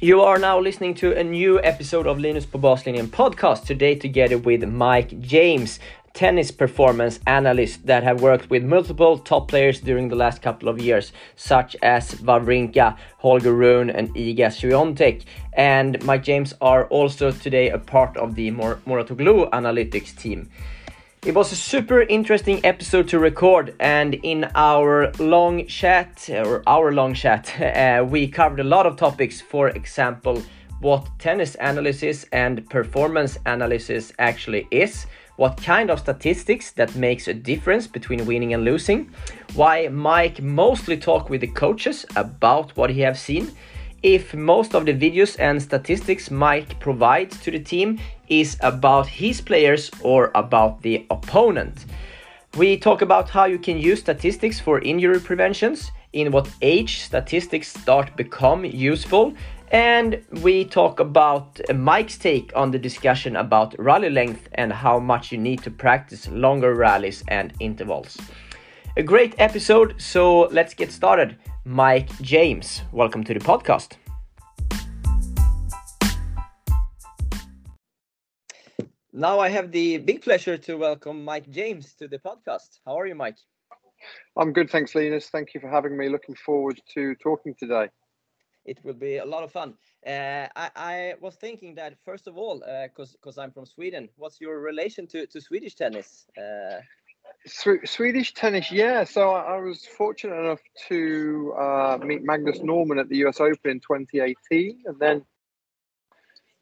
You are now listening to a new episode of Linus på Baslinjen podcast today together with Mike James, tennis performance analyst that have worked with multiple top players during the last couple of years, such as Wawrinka, Holger Rune, and Iga Swiatek. And Mike James are also today a part of the Mor- Mouratoglou analytics team. It was a super interesting episode to record, and in our long chat, or our long chat, uh, we covered a lot of topics. For example, what tennis analysis and performance analysis actually is, what kind of statistics that makes a difference between winning and losing, why Mike mostly talk with the coaches about what he have seen, if most of the videos and statistics Mike provides to the team is about his players or about the opponent. We talk about how you can use statistics for injury preventions, in what age statistics start become useful, and we talk about Mike's take on the discussion about rally length and how much you need to practice longer rallies and intervals. A great episode, so let's get started. Mike James, welcome to the podcast. Now I have the big pleasure to welcome Mike James to the podcast. How are you, Mike? I'm good, thanks, Linus. Thank you for having me. Looking forward to talking today. It will be a lot of fun. Uh, I, I, was thinking that first of all, because uh, because I'm from Sweden, what's your relation to, to Swedish tennis? Uh, Swedish tennis, yeah. So I, I was fortunate enough to uh, meet Magnus Norman at the US Open in 2018, and then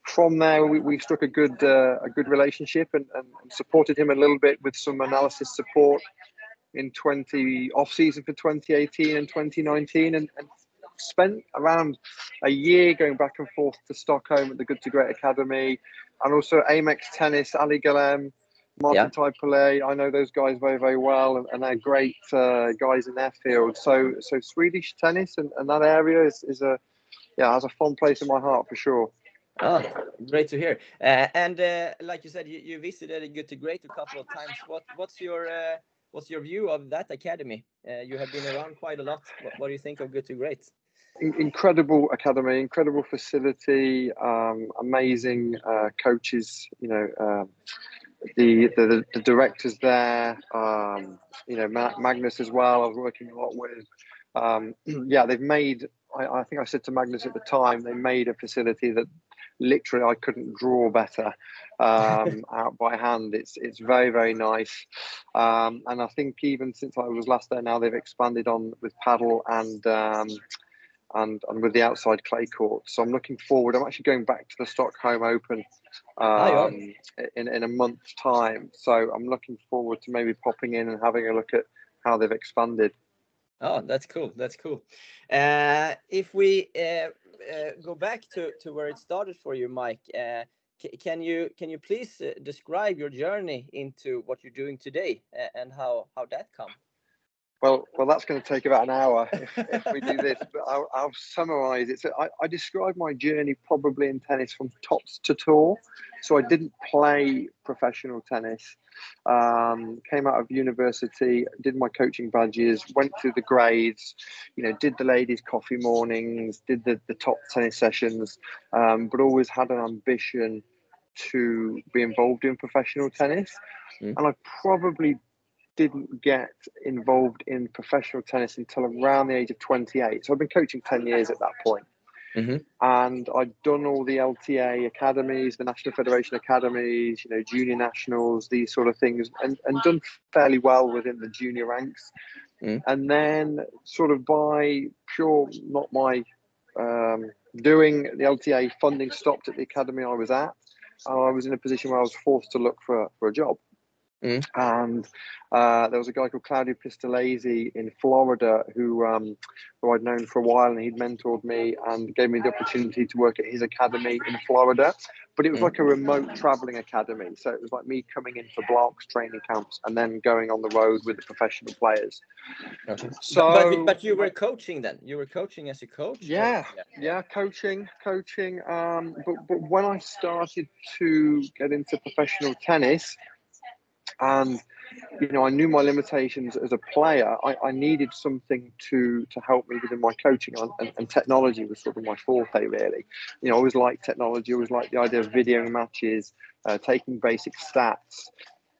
from there we, we struck a good uh, a good relationship and, and, supported him a little bit with some analysis support in 20 off season for 2018 and 2019, and, and spent around a year going back and forth to Stockholm at the Good to Great Academy, and also Amex Tennis, Ali Galem Martin yeah. I know those guys very, very well, and, and they're great uh, guys in their field. So, so Swedish tennis and, and that area is, is a yeah has a fond place in my heart for sure. Oh, great to hear. Uh, and uh, like you said, you, you visited Good to Great a couple of times. What what's your uh, what's your view of that academy? Uh, you have been around quite a lot. What, what do you think of Good to Great? incredible academy, incredible facility, um, amazing uh, coaches. You know, um, the, the the directors there. Um, you know, Magnus as well. I was working a lot with. Um, yeah, they've made. I, I, think I said to Magnus at the time, they made a facility that literally I couldn't draw better um, out by hand. It's it's very very nice, um, and I think even since I was last there, now they've expanded on with paddle and um, and and with the outside clay court. So I'm looking forward. I'm actually going back to the Stockholm Open um, in in a month's time. So I'm looking forward to maybe popping in and having a look at how they've expanded. Oh, that's cool. That's cool. Uh, if we uh, uh, go back to, to where it started for you, Mike, uh, can you can you please uh, describe your journey into what you're doing today and how how that come? Well, well, that's going to take about an hour if, if we do this. But I'll, I'll summarise it. So I, I describe my journey probably in tennis from tops to tour. So I didn't play professional tennis. Um, came out of university, did my coaching badges, went through the grades. You know, did the ladies' coffee mornings, did the, the top tennis sessions, um, but always had an ambition to be involved in professional tennis. Mm. And I probably didn't get involved in professional tennis until around the age of 28. So I've been coaching 10 years at that point. Mm-hmm. And I'd done all the LTA academies, the National Federation academies, you know, junior nationals, these sort of things, and, and done fairly well within the junior ranks. Mm. And then, sort of by pure, not my um, doing, the LTA funding stopped at the academy I was at. I was in a position where I was forced to look for, for a job. Mm. And uh, there was a guy called Claudio Pistolesi in Florida who um, who I'd known for a while, and he'd mentored me and gave me the opportunity to work at his academy in Florida. But it was mm. like a remote traveling academy, so it was like me coming in for blocks, training camps, and then going on the road with the professional players. Okay. So, but, but you were coaching then. You were coaching as a coach. Yeah, yeah, yeah, coaching, coaching. Um, but but when I started to get into professional tennis and you know, I knew my limitations as a player. I, I needed something to to help me within my coaching, and, and, technology was sort of my forte, really. You know, I always liked technology. I always liked the idea of video matches, uh, taking basic stats.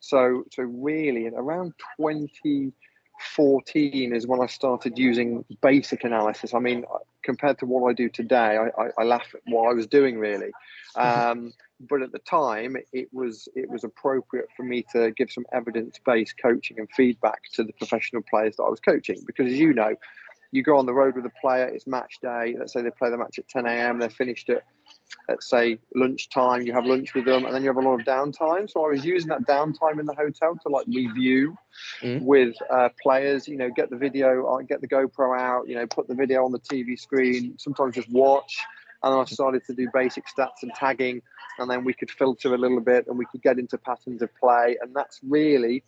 So, so really, around 2014 is when I started using basic analysis. I mean, compared to what I do today, I, I, I laugh at what I was doing, really. Um, but at the time it was it was appropriate for me to give some evidence-based coaching and feedback to the professional players that I was coaching. Because as you know you go on the road with a player it's match day. Let's say they play the match at 10 a.m they're finished at let's say lunchtime you have lunch with them and then you have a lot of downtime. So i was using that downtime in the hotel to like review mm. with uh, players you know get the video uh, get the gopro out you know put the video on the tv screen sometimes just watch. And then I started to do basic stats and tagging, and then we could filter a little bit and we could get into patterns of play. And that's really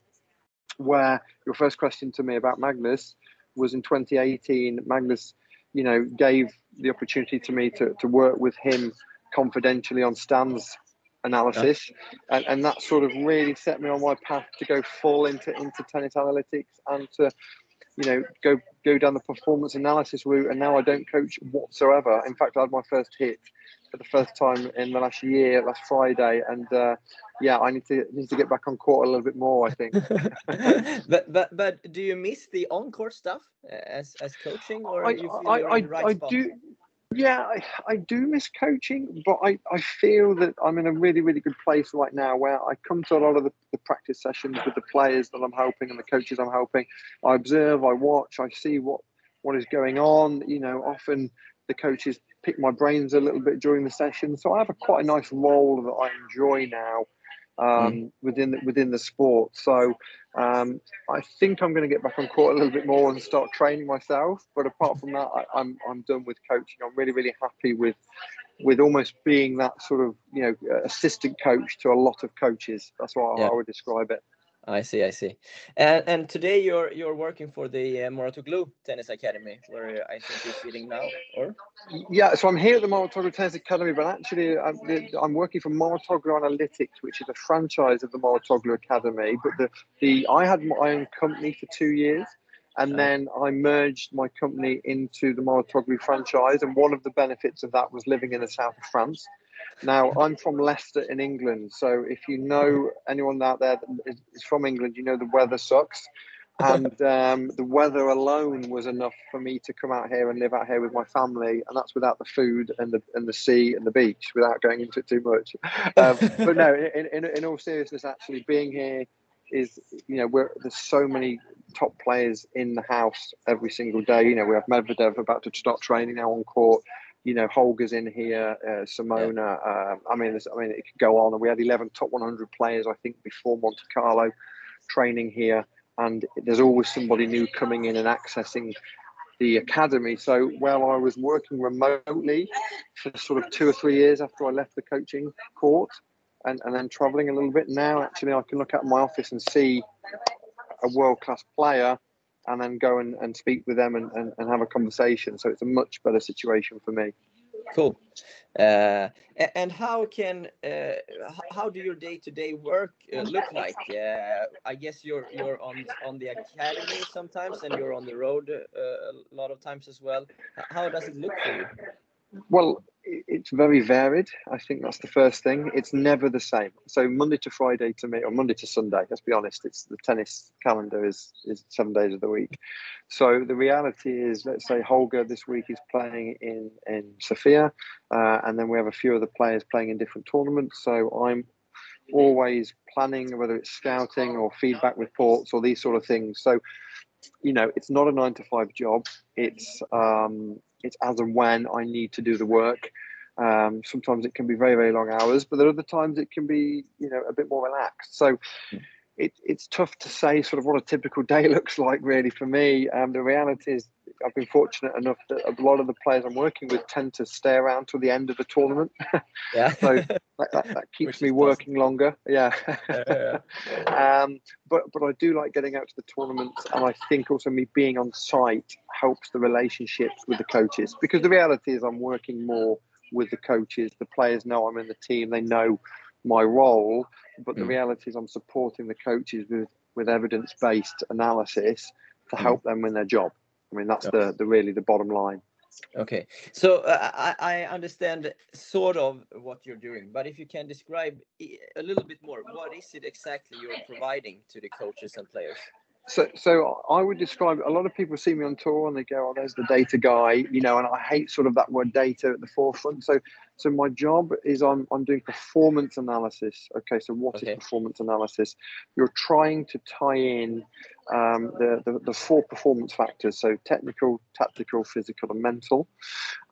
where your first question to me about Magnus was in 2018. Magnus, you know, gave the opportunity to me to, to work with him confidentially on Stan's analysis yeah. and, and that sort of really set me on my path to go full into into tennis analytics and to you know, go go down the performance analysis route, and now I don't coach whatsoever. In fact, I had my first hit for the first time in the last year, last Friday, and uh, yeah, I need to need to get back on court a little bit more. I think. but but but do you miss the on court stuff as as coaching, or I I, I, right I do. Yeah, I, I do miss coaching, but I, I feel that I'm in a really, really good place right now where I come to a lot of the, the practice sessions with the players that I'm helping and the coaches I'm helping. I observe, I watch, I see what, what is going on. You know, often the coaches pick my brains a little bit during the session. So I have a quite a nice role that I enjoy now um, mm. within the, within the sport. So um, I think I'm going to get back on court a little bit more and start training myself. But apart from that, I, I'm I'm done with coaching. I'm really really happy with with almost being that sort of you know assistant coach to a lot of coaches. That's what yeah. I would describe it. I see, I see. And and today you're you're working for the uh, Mouratoglou Tennis Academy, where I think you're sitting now, or? Yeah, so I'm here at the Mouratoglou Tennis Academy, but actually I'm, I'm working for Mouratoglou Analytics, which is a franchise of the Mouratoglou Academy. But the the I had my own company for two years, and oh. then I merged my company into the Mouratoglou franchise. And one of the benefits of that was living in the south of France. Now, I'm from Leicester in England, so if you know anyone out there that is from England, you know the weather sucks. And um, the weather alone was enough for me to come out here and live out here with my family, and that's without the food and the and the sea and the beach, without going into it too much. Um, but no, in, in, in all seriousness, actually being here is you know we're there's so many top players in the house every single day. You know we have Medvedev about to start training now on court you know, Holger's in here, uh, Simona. Yeah. Um, I mean, I mean, it could go on. And we had 11 top 100 players, I think, before Monte Carlo training here. And there's always somebody new coming in and accessing the academy. So while I was working remotely for sort of two or three years after I left the coaching court and, and then traveling a little bit, now actually I can look at my office and see a world class player and then go and, and speak with them and, and, and have a conversation. So it's a much better situation for me. Cool. Uh, and how can uh, how do your day to day work uh, look like? Uh, I guess you're you're on on the academy sometimes, and you're on the road uh, a lot of times as well. How does it look for you? Well, it's very varied. I think that's the first thing. It's never the same. So Monday to Friday to me, or Monday to Sunday. Let's be honest. It's the tennis calendar is is seven days of the week. So the reality is, let's say Holger this week is playing in in Sofia, uh, and then we have a few other players playing in different tournaments. So I'm always planning whether it's scouting or feedback reports or these sort of things. So you know, it's not a nine to five job. It's um, it's as and when I need to do the work. Um, sometimes it can be very very long hours, but there are other times it can be you know a bit more relaxed. So it, it's tough to say sort of what a typical day looks like really for me. Um, the reality is I've been fortunate enough that a lot of the players I'm working with tend to stay around till the end of the tournament. Yeah. so that, that, that keeps me working longer. Yeah. Yeah, um, but but I do like getting out to the tournaments, and I think also me being on site helps the relationships with the coaches because the reality is I'm working more with the coaches. The players know I'm in the team; they know my role. But the Mm. reality is I'm supporting the coaches with with evidence based analysis to Mm. help them win their job. I mean that's the the really the bottom line. Okay, so uh, I, I understand sort of what you're doing, but if you can describe a little bit more, what is it exactly you're providing to the coaches and players? So, so I would describe. A lot of people see me on tour and they go, "Oh, there's the data guy," you know. And I hate sort of that word data at the forefront. So, so my job is I'm I'm doing performance analysis. Okay, so what is Okay. performance analysis? You're trying to tie in um, the, the the four performance factors. So technical, tactical, physical, and mental.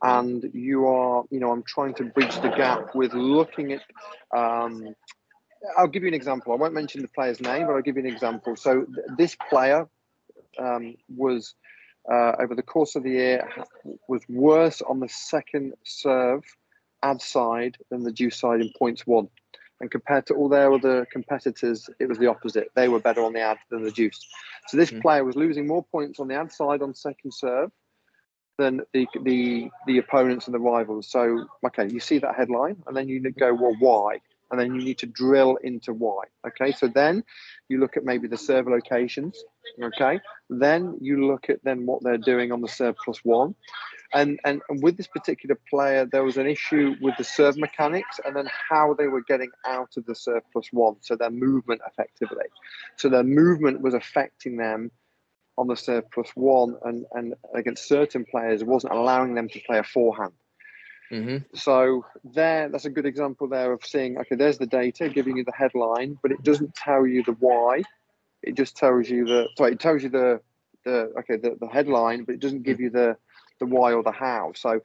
And you are, you know, I'm trying to bridge the gap with looking at. Um, I'll give you an example. I won't mention the player's name, but I'll give you an example. So th- this player um, was uh, over the course of the year was worse on the second serve ad side than the deuce side in points one. And compared to all their other competitors, it was the opposite. They were better on the ad than the deuce. So this Mm. player was losing more points on the ad side on second serve than the the the opponents and the rivals. So okay, you see that headline, and then you go, well, why? And then you need to drill into why. Okay, so then you look at maybe the serve locations. Okay, then you look at then what they're doing on the serve plus one, and and, and with this particular player, there was an issue with the serve mechanics and then how they were getting out of the serve plus one. So their movement effectively, so their movement was affecting them on the serve plus one, and and against certain players, it wasn't allowing them to play a forehand. Mm-hmm. So there, that's a good example there of seeing. Okay, there's the data giving you the headline, but it doesn't tell you the why. It just tells you the sorry, it tells you the the okay the, the headline, but it doesn't give you the the why or the how. So,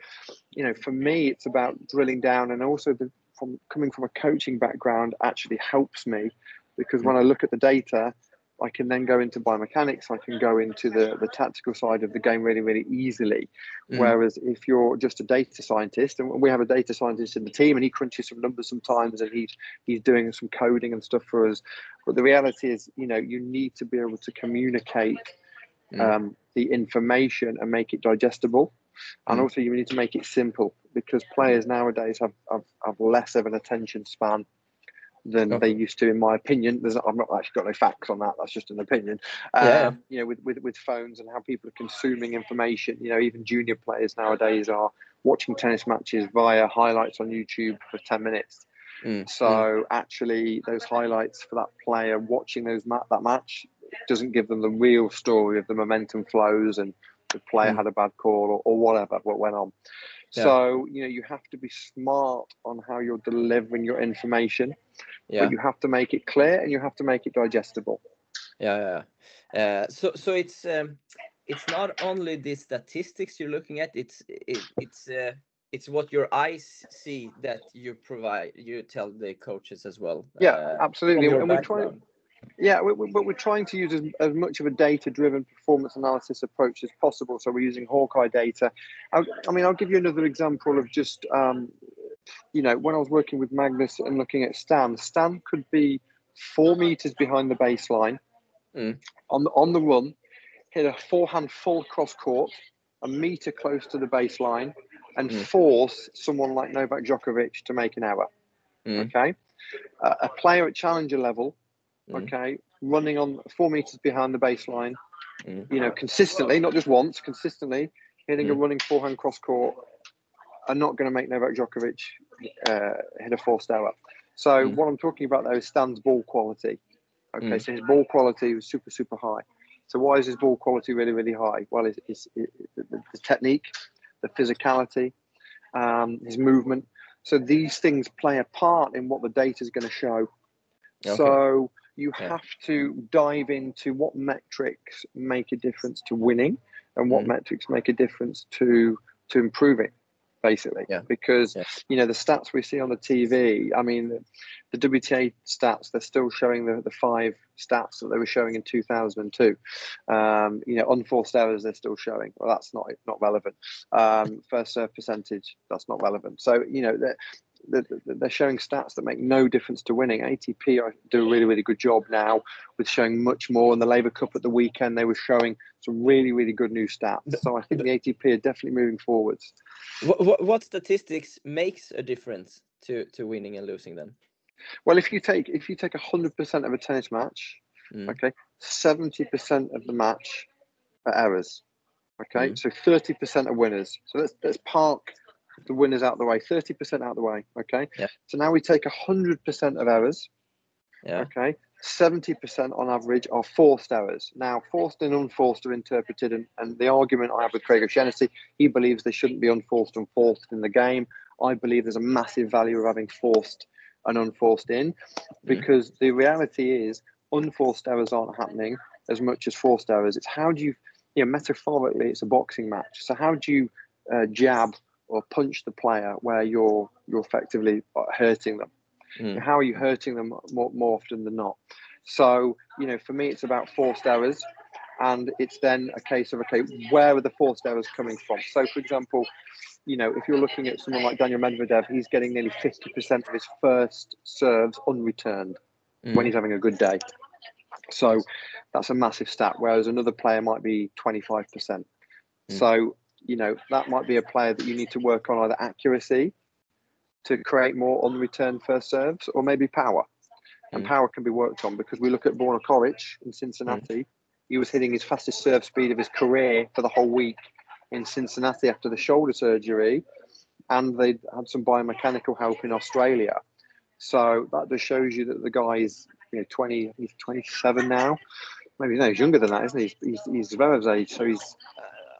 you know, for me, it's about drilling down, and also the, from coming from a coaching background actually helps me because when I look at the data, I can then go into biomechanics. I can go into the the tactical side of the game really really easily. Mm. Whereas if you're just a data scientist, and we have a data scientist in the team, and he crunches some numbers sometimes, and he's he's doing some coding and stuff for us. But the reality is, you know, you need to be able to communicate Mm. um, the information and make it digestible, and Mm. also you need to make it simple because players nowadays have have, have less of an attention span than Okay. they used to, in my opinion. There's, I've not actually got no facts on that. That's just an opinion. Um, Yeah. You know, with, with with phones and how people are consuming information. You know, even junior players nowadays are watching tennis matches via highlights on YouTube for ten minutes. Mm. So actually, those highlights for that player watching those ma- that match doesn't give them the real story of the momentum flows and the player Mm. had a bad call or, or whatever what went on. Yeah. So you know you have to be smart on how you're delivering your information, yeah. but you have to make it clear and you have to make it digestible. Yeah, yeah. Uh, so, so it's um, it's not only the statistics you're looking at. It's it, it's uh, it's what your eyes see that you provide. You tell the coaches as well. Yeah, uh, absolutely. And we're trying. Yeah, we, we, but we're trying to use as, as much of a data-driven performance analysis approach as possible. So we're using Hawkeye data. I, I mean, I'll give you another example of just, um, you know, when I was working with Magnus and looking at Stan, Stan could be four meters behind the baseline Mm. on the on the run, hit a forehand full cross court, a meter close to the baseline, and Mm. force someone like Novak Djokovic to make an error. Mm. Okay, uh, a player at challenger level Mm. okay, running on four meters behind the baseline, Mm. you know, consistently, not just once, consistently hitting a Mm. running forehand cross court, are not going to make Novak Djokovic uh, hit a forced error. So Mm. what I'm talking about there is Stan's ball quality. Okay, Mm. so his ball quality was super, super high. So why is his ball quality really, really high? Well, it's, it's, it, the, the technique, the physicality, um, his movement. So these things play a part in what the data is going to show. Okay. So you Yeah. have to dive into what metrics make a difference to winning and what Mm. metrics make a difference to to improving. basically. Yeah. Because Yeah. you know the stats we see on the TV. I mean, the, the WTA stats they're still showing the, the five stats that they were showing in 2002. Um, you know, unforced errors they're still showing. Well, that's not not relevant. Um, first serve percentage that's not relevant. So you know they're, showing stats that make no difference to winning. ATP are, do a really really good job now with showing much more. In the Laver Cup at the weekend, they were showing some really really good new stats. So I think the ATP are definitely moving forwards. What, what, what statistics makes a difference to, to winning and losing then? Well, if you take if you take hundred percent of a tennis match, Mm. okay, seventy percent of the match are errors. Okay, Mm. so thirty percent are winners. So let's let's park the winners out the way. Thirty percent out the way. Okay. Yeah. So now we take hundred percent of errors. Yeah. Okay. Seventy percent on average are forced errors. Now, forced and unforced are interpreted, and, and the argument I have with Craig O'Shaughnessy, he believes they shouldn't be unforced and forced in the game. I believe there's a massive value of having forced and unforced in, because the reality is unforced errors aren't happening as much as forced errors. It's how do you, you know, metaphorically, it's a boxing match. So how do you uh, jab or punch the player where you're you're effectively hurting them? Mm. How are you hurting them more, more often than not? So you know, for me, it's about forced errors, and it's then a case of okay, where are the forced errors coming from? So, for example, you know, if you're looking at someone like Daniil Medvedev, he's getting nearly 50% of his first serves unreturned when Mm. he's having a good day. So that's a massive stat. Whereas another player might be 25%. Mm. So, you know, that might be a player that you need to work on either accuracy to create more on return first serves or maybe power. And Mm. power can be worked on because we look at Borna Coric in Cincinnati. He was hitting his fastest serve speed of his career for the whole week in Cincinnati after the shoulder surgery. And they had some biomechanical help in Australia. So that just shows you that the guy is, you know, 20, he's 27 now. Maybe no, he's younger than that, isn't he? He's, he's, he's Zverev's age, so he's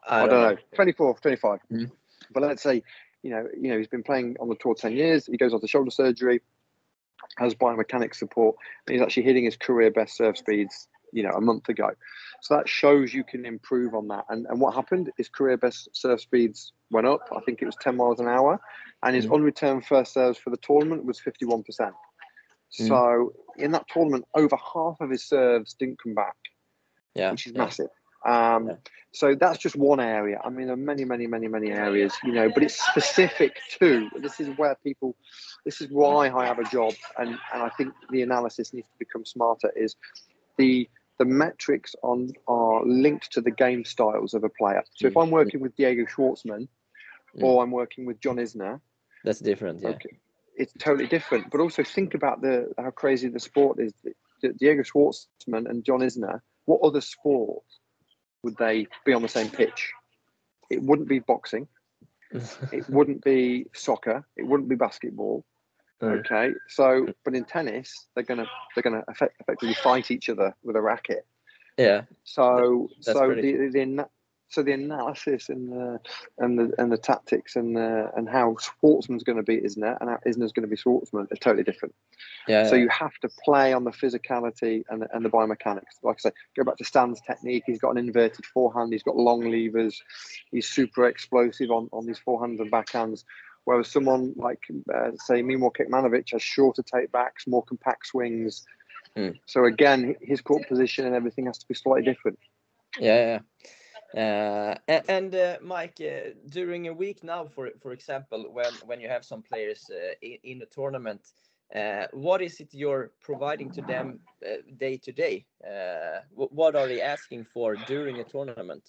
I, don't know, 24, 25. Mhm. But let's say, you know, you know, he's been playing on the tour 10 years. He goes off the shoulder surgery, has biomechanics support, and he's actually hitting his career best serve speeds, you know, a month ago. So that shows you can improve on that. And and what happened? His career best serve speeds went up. I think it was 10 miles an hour, and his Mhm. unreturned first serves for the tournament was 51%. Mhm. So in that tournament, over half of his serves didn't come back Yeah. which is yeah. massive. Um, Yeah. So that's just one area. I mean, there are many, many, many, many areas, you know, but it's specific to. This is where people. This is why I have a job, and and I think the analysis needs to become smarter. Is the the metrics on are linked to the game styles of a player. So if Mm. I'm working with Diego Schwartzman, Mm. or I'm working with John Isner, That's different. Yeah. Okay, it's totally different. But also think about the how crazy the sport is. Diego Schwartzman and John Isner. What other sport would they be on the same pitch? It wouldn't be boxing. It wouldn't be soccer. It wouldn't be basketball. Okay, so but in tennis, they're gonna they're gonna effect, effectively fight each other with a racket. yeah. So That's so the, the ana- so the analysis and the and the and the tactics and the, and how Schwartzman's going to beat Isner and how Isner's going to be Schwartzman is totally different. Yeah. So you have to play on the physicality and the, and the biomechanics. Like I say, go back to Stan's technique. He's got an inverted forehand. He's got long levers. He's super explosive on on these forehands and backhands. Whereas someone like uh, say Miomir Kecmanovic has shorter take backs, more compact swings. Mm. So again, his court position and everything has to be slightly different. Yeah, yeah. Uh, and uh, Mike, uh, during a week now, for for example, when when you have some players uh, in, in a tournament, uh, what is it you're providing to them uh, day to day? What are they asking for during a tournament?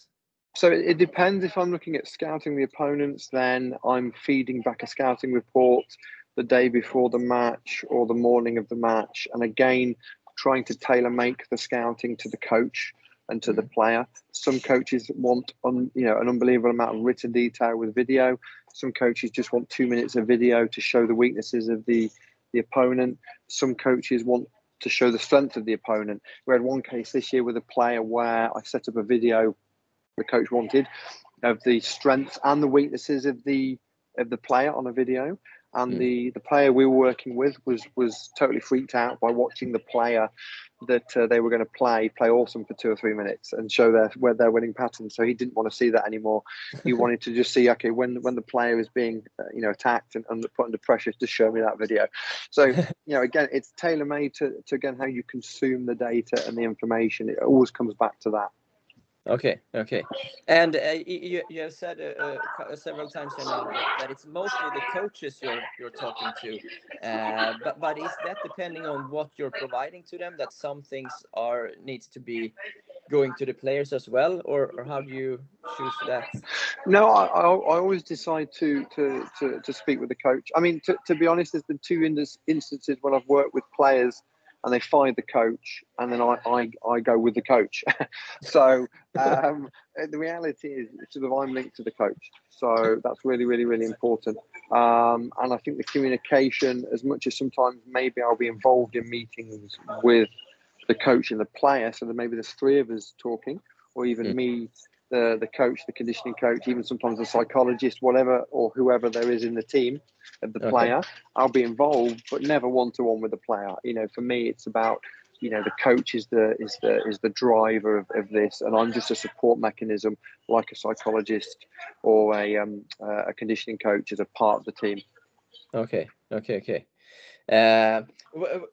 So it, it depends. If I'm looking at scouting the opponents, then I'm feeding back a scouting report the day before the match or the morning of the match, and again trying to tailor make the scouting to the coach and to the mm. player. Some coaches want on you know an unbelievable amount of written detail with video. Some coaches just want two minutes of video to show the weaknesses of the the opponent. Some coaches want to show the strength of the opponent. We had one case this year with a player where I set up a video the coach wanted of the strengths and the weaknesses of the of the player on a video and Mm. the the player we were working with was was totally freaked out by watching the player that uh, they were going to play play awesome for two or three minutes and show their where their winning pattern. So he didn't want to see that anymore. He wanted to just see okay when when the player is being uh, you know attacked and, and put under pressure, just show me that video. So you know again, it's tailor made to, to again how you consume the data and the information. It always comes back to that. Okay, okay. And uh, you, you have said uh, uh, several times now that, that it's mostly the coaches you're you're talking to. Uh, but but is that depending on what you're providing to them? That some things are needs to be going to the players as well, or, or how do you choose that? No, I, I, I always decide to, to, to, to speak with the coach. I mean, to, to be honest, there's been two instances when I've worked with players and they fired the coach, and then I, I, I go with the coach. so um, the reality is, sort of, I'm linked to the coach. So that's really, really, really important. Um, and I think the communication, as much as sometimes maybe I'll be involved in meetings with the coach and the player, so that maybe there's three of us talking, or even Mm. me the the coach, the conditioning coach, even sometimes the psychologist, whatever or whoever there is in the team of the Okay. player, I'll be involved, but never one to one with the player. You know, for me, it's about you know the coach is the is the is the driver of, of this, and I'm just a support mechanism, like a psychologist or a um uh, a conditioning coach as a part of the team. Okay, okay, okay. Uh,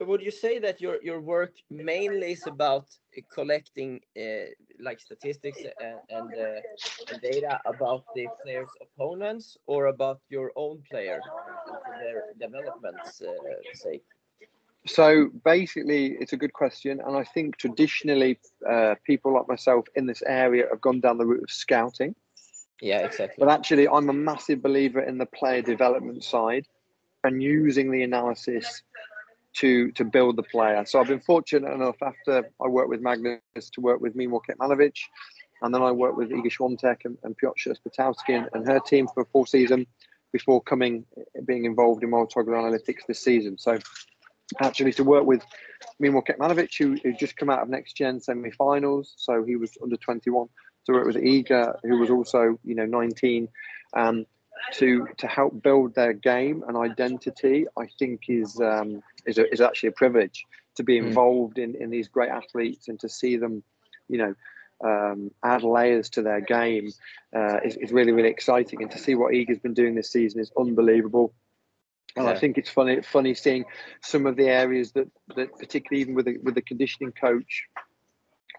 would you say that your your work mainly is about collecting uh, like statistics and and, uh, and data about the players' opponents, or about your own player for their development's uh, sake? So basically, it's a good question, and I think traditionally, uh, people like myself in this area have gone down the route of scouting. Yeah, exactly. But actually, I'm a massive believer in the player development side and using the analysis to to build the player. So I've been fortunate enough after I worked with Magnus to work with Mimo Kecmanovic, and then I worked with Iga Swiatek and, and Piotr Sierzputowski and, and her team for a full season before coming being involved in Mouratoglou Analytics this season. So actually to work with Mimo Kecmanovic, who, who just come out of next gen semi-finals, so he was under 21. To work with Iga, who was also you know 19, um, to to help build their game and identity, I think is um, is a, is actually a privilege to be Mm. involved in in these great athletes and to see them, you know. Um, add layers to their game uh, is, is really really exciting, and to see what Iga's been doing this season is unbelievable. And I think it's funny funny seeing some of the areas that that particularly even with the, with the conditioning coach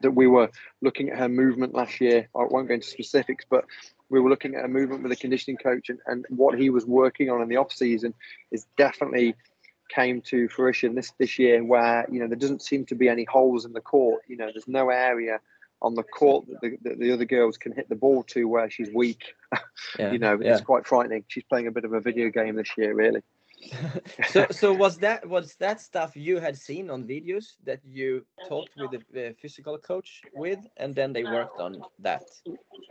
that we were looking at her movement last year. I won't go into specifics, but we were looking at a movement with a conditioning coach and, and what he was working on in the off season is definitely came to fruition this this year where you know there doesn't seem to be any holes in the court. You know there's no area on the court that the, that the other girls can hit the ball to where she's weak. Yeah, you know yeah. it's quite frightening. She's playing a bit of a video game this year really so so was that was that stuff you had seen on videos that you talked with the, the physical coach with, and then they worked on that,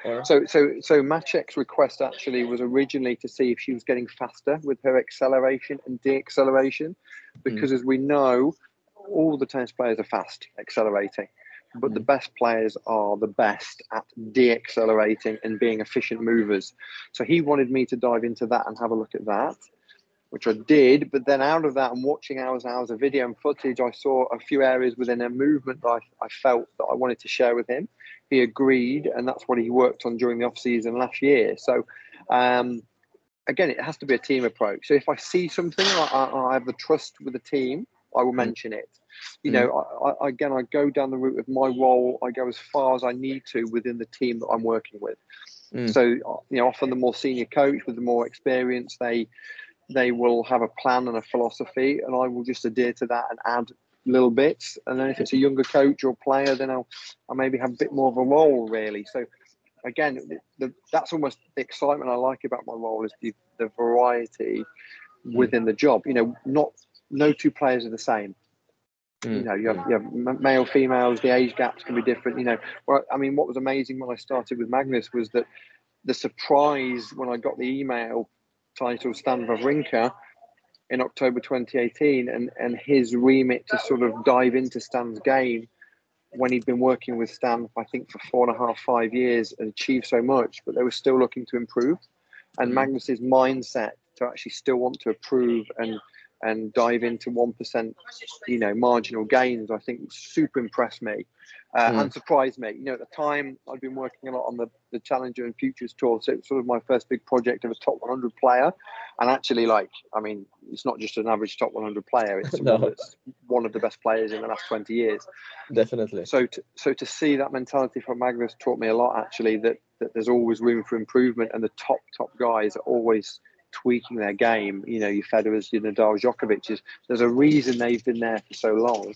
or So, so, so Machek's request actually was originally to see if she was getting faster with her acceleration and de-acceleration, hmm. because as we know, all the tennis players are fast accelerating, but the hmm. best players are the best at de-accelerating and being efficient movers. So he wanted me to dive into that and have a look at that, which I did. But then out of that and watching hours and hours of video and footage, I saw a few areas within her movement that I, I felt that I wanted to share with him he agreed, and that's what he worked on during the off season last year. So, um, again, it has to be a team approach. So if I see something, I, I, I have the trust with the team, I will mention it. You know, I, I, again, I go down the route of my role. I go as far as I need to within the team that I'm working with. Mm. So, you know, often the more senior coach with the more experience, they they will have a plan and a philosophy, and I will just adhere to that and add little bits. And then if it's a younger coach or player, then I'll, I'll maybe have a bit more of a role, really. So again, the, the, that's almost the excitement I like about my role is the, the variety within the job. You know, not no two players are the same. You Mm. know, you have, you have male, females. The age gaps can be different. You know, well, I mean, what was amazing when I started with Magnus was that the surprise when I got the email titled Stan Wawrinka in October 2018 and, and his remit to sort of dive into Stan's game when he'd been working with Stan, I think, for four and a half, five years and achieved so much, but they were still looking to improve. And Mm. Magnus's mindset to actually still want to improve and and dive into one percent, you know, marginal gains. I think super impressed me uh, Mm. and surprised me. You know, at the time I'd been working a lot on the the Challenger and Futures tour, so it was sort of my first big project of a top 100 player. And actually, like, I mean, it's not just an average top 100 player; it's No. one one of the best players in the last 20 years. Definitely. So, to, so to see that mentality from Magnus taught me a lot. Actually, that that there's always room for improvement, and the top top guys are always tweaking their game. You know, your Federers, your Nadal, Djokovic's. There's a reason they've been there for so long.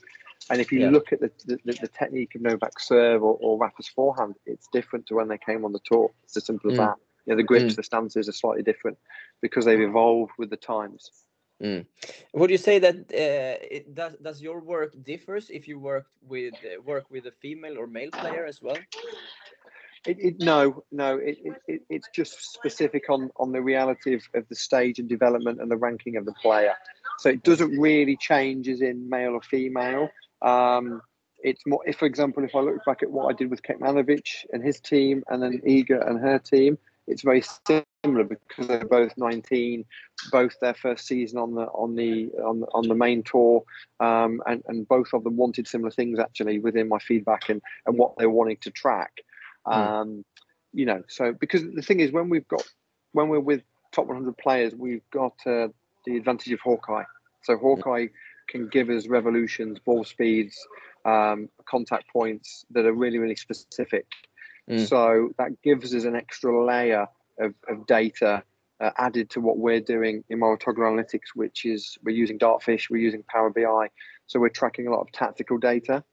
And if you Yeah. look at the, the, the technique of Novak's serve or, or Rafa's forehand, it's different to when they came on the tour. It's as simple as Mm. that. You know, the grips, Mm. the stances are slightly different because they've evolved with the times. Would you say that uh, it does does your work differs if you work with uh, work with a female or male player as well? It, it, no, no, it, it, it, it's just specific on, on the reality of, of the stage and development and the ranking of the player. So it doesn't really change as in male or female. Um, it's more, if, for example, if I look back at what I did with Kecmanovic and his team and then Iga and her team, it's very similar because they're both 19, both their first season on the on the on the, on the main tour, um, and and both of them wanted similar things actually within my feedback and and what they're wanting to track. Um, you know, so because the thing is, when we've got when we're with top 100 players, we've got uh, the advantage of Hawkeye. So Hawkeye can give us revolutions, ball speeds, um, contact points that are really really specific. Mm. So that gives us an extra layer of, of data uh, added to what we're doing in Mouratoglou Analytics, which is we're using Dartfish, we're using Power BI. So we're tracking a lot of tactical data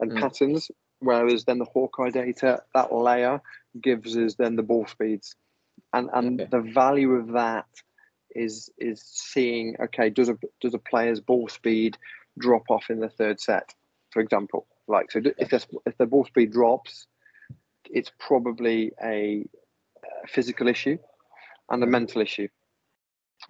and Mm. patterns, whereas then the Hawkeye data, that layer gives us then the ball speeds. And and Okay. the value of that is is seeing okay, does a does a player's ball speed drop off in the third set, for example? Like so if this, if the ball speed drops, it's probably a, physical issue and a Mhm. mental issue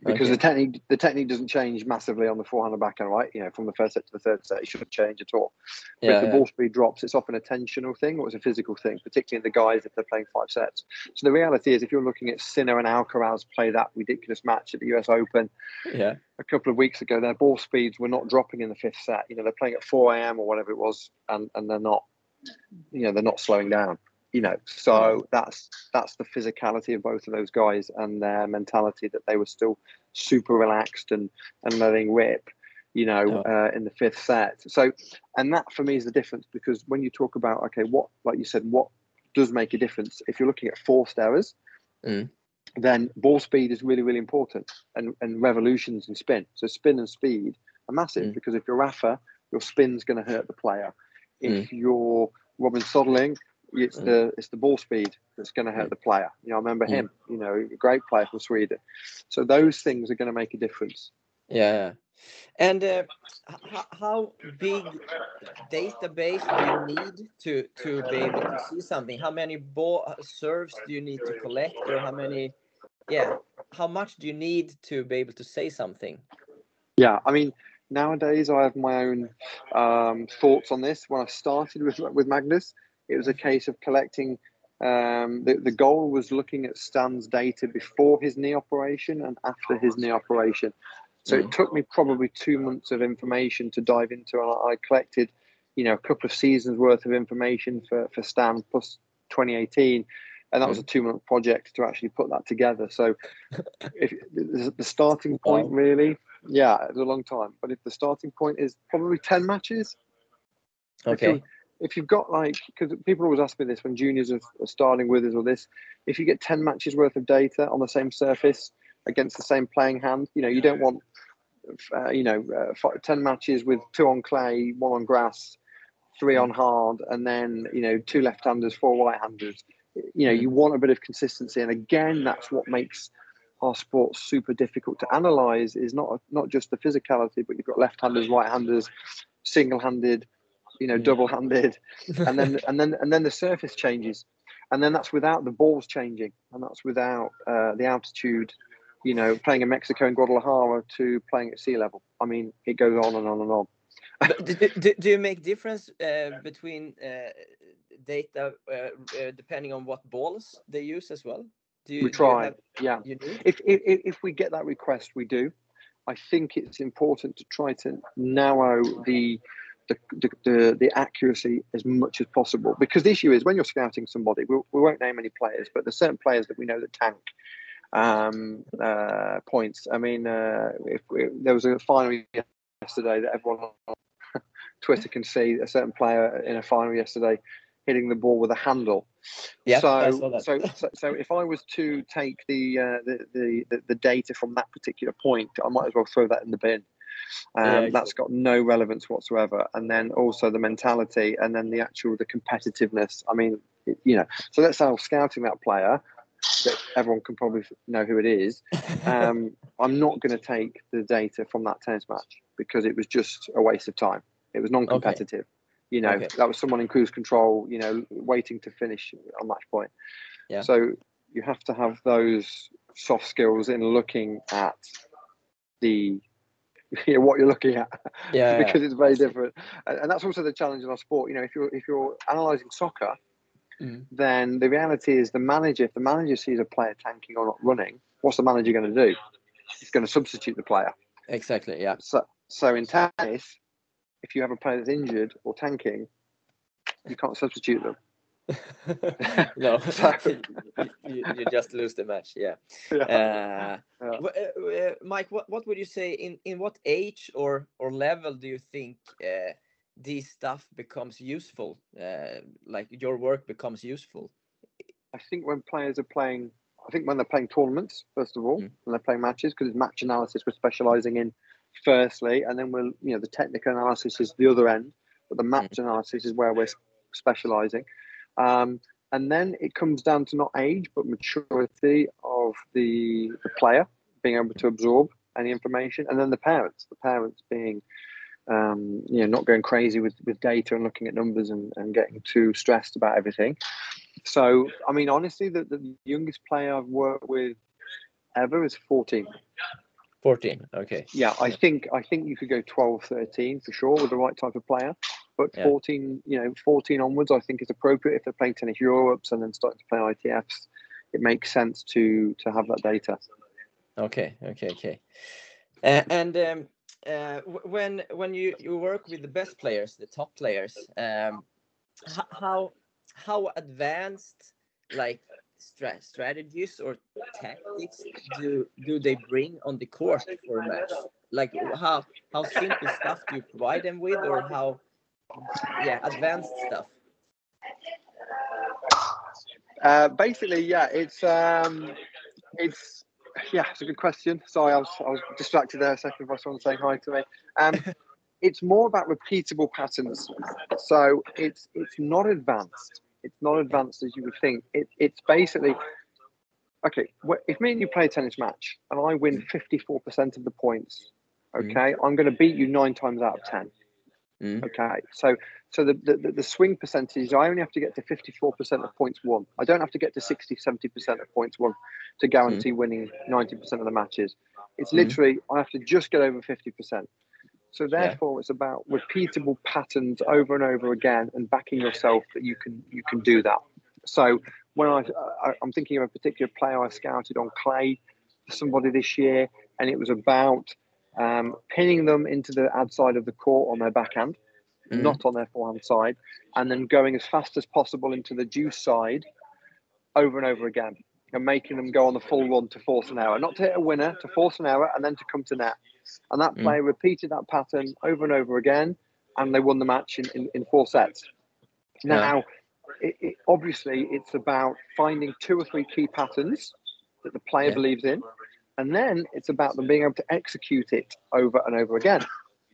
because Okay. the technique the technique doesn't change massively on the forehand and backhand, right? You know, from the first set to the third set, it shouldn't change at all. But Yeah, if the yeah. ball speed drops, it's often a tensional thing or it's a physical thing, particularly in the guys if they're playing five sets. So the reality is, if you're looking at Sinner and Alcaraz play that ridiculous match at the US Open yeah. a couple of weeks ago, their ball speeds were not dropping in the fifth set. You know, they're playing at 4 a.m. or whatever it was, and, and they're not, you know, they're not slowing down. You know, so that's that's the physicality of both of those guys and their mentality that they were still super relaxed and and letting rip. You know, uh, in the fifth set. So, and that for me is the difference because when you talk about okay, what like you said, what does make a difference if you're looking at forced errors, Mm. then ball speed is really really important and and revolutions and spin. So spin and speed are massive Mm. because if you're Rafa, your spin's going to hurt the player. If you're Robin Soderling, it's Mm. the it's the ball speed that's going to hurt the player. You know, I remember Mm. him. You know, a great player from Sweden. So those things are going to make a difference. Yeah. And uh, how big database do you need to to be able to see something? How many ball uh, serves do you need to collect, or how many? Yeah, how much do you need to be able to say something? Yeah, I mean, nowadays I have my own um, thoughts on this. When I started with with Magnus, it was a case of collecting. Um, the, the goal was looking at Stan's data before his knee operation and after his knee operation. So Mm. it took me probably two months of information to dive into, and I, I collected, you know, a couple of seasons worth of information for for Stan plus 2018, and that was a two month project to actually put that together. So, if the starting point really, yeah, it's a long time. But if the starting point is probably 10 matches, Okay. If you've got like, because people always ask me this when juniors are, are starting with us or this, if you get 10 matches worth of data on the same surface against the same playing hand, you know, you don't want, uh, you know, uh, fi- 10 matches with two on clay, one on grass, three on hard, and then, you know, two left handers, four right handers. You know, Mm. you want a bit of consistency. And again, that's what makes our sport super difficult to analyze is not not just the physicality, but you've got left-handers, right-handers, single-handed, you know, Mm. double-handed, and then and then and then the surface changes, and then that's without the balls changing, and that's without uh, the altitude. You know, playing in Mexico in Guadalajara to playing at sea level. I mean, it goes on and on and on. Do, do, do you make difference uh, between uh, data uh, uh, depending on what balls they use as well? Do you, we try. have- yeah. you if if if we get that request, we do. I think it's important to try to narrow the the, the, the, the accuracy as much as possible because the issue is when you're scouting somebody, we, we won't name any players, but there's certain players that we know that tank um, uh, points. I mean, uh, if we, there was a final yesterday that everyone on Twitter can see a certain player in a final yesterday hitting the ball with a handle. Yeah, so, I saw that. so, so, so if I was to take the, uh, the, the the the data from that particular point, I might as well throw that in the bin. Um, Yeah, That's got no relevance whatsoever. And then also the mentality, and then the actual the competitiveness. I mean, it- you know. So let's say I'm scouting that player. That everyone can probably know who it is. Um, I'm not going to take the data from that tennis match because it was just a waste of time. It was non-competitive. You know, Okay. that was someone in cruise control. You know, waiting to finish on match point. Yeah. So you have to have those soft skills in looking at the you know, what you're looking at yeah, because it's very different, and, and that's also the challenge in our sport. You know, if you're if you're analysing soccer, Mhm. then the reality is the manager. If the manager sees a player tanking or not running, what's the manager going to do? He's going to substitute the player. exactly. Yeah. So, so in tennis, if you have a player that's injured or tanking, you can't substitute them. no, you, you, just lose the match. Yeah. Yeah. Uh, Yeah. uh, uh, Mike, what, what would you say in, in what age or, or level do you think uh, this stuff becomes useful? Uh, like your work becomes useful? I think when players are playing, I think when they're playing tournaments, first of all, Mm. when they're playing matches, because it's match analysis we're specialising in, firstly, and then we'll, you know, the technical analysis is the other end, but the match analysis is where we're specialising. Um, and then it comes down to not age, but maturity of the, the player being able to absorb any information, and then the parents, the parents being, um, you know, not going crazy with, with data and looking at numbers and, and getting too stressed about everything. So, I mean, honestly, the, the youngest player I've worked with ever is 14. 14. Okay. Yeah, I think I think you could go 12, 13 for sure with the right type of player. But Yeah. 14, you know, 14 onwards, I think is appropriate if they're playing tennis Europes and then starting to play ITFs. It makes sense to to have that data. Okay, okay, okay. Uh, and um, uh, when when you, you work with the best players, the top players, um, how how advanced like stra- strategies or tactics do do they bring on the court for a match? Like how how simple stuff do you provide them with, or how yeah advanced stuff? Uh, basically, yeah, it's um, it's yeah, it's a good question. Sorry, I was I was distracted there a second by someone saying hi to me. Um, it's more about repeatable patterns. So it's it's not advanced. It's not advanced as you would think. It, it's basically okay. If me and you play a tennis match and I win fifty four percent of the points, Mm. okay, I'm going to beat you nine times out of ten. Mm. Okay, so so the, the, the swing percentage, I only have to get to 54% of points won. I don't have to get to 60, 70% of points won to guarantee winning 90% of the matches. It's Mhm. literally, I have to just get over 50%. So therefore, it's about repeatable patterns over and over again and backing yourself that you can you can do that. So when I, I I'm thinking of a particular player I scouted on clay somebody this year, and it was about um, pinning them into the ad side of the court on their backhand, Mhm. not on their forehand side, and then going as fast as possible into the juice side over and over again and making them go on the full run to force an error, not to hit a winner, to force an error and then to come to net. And that Mm. player repeated that pattern over and over again, and they won the match in, in, in four sets. Yeah. Now, it, it, obviously, it's about finding two or three key patterns that the player Yeah. believes in, and then it's about them being able to execute it over and over again.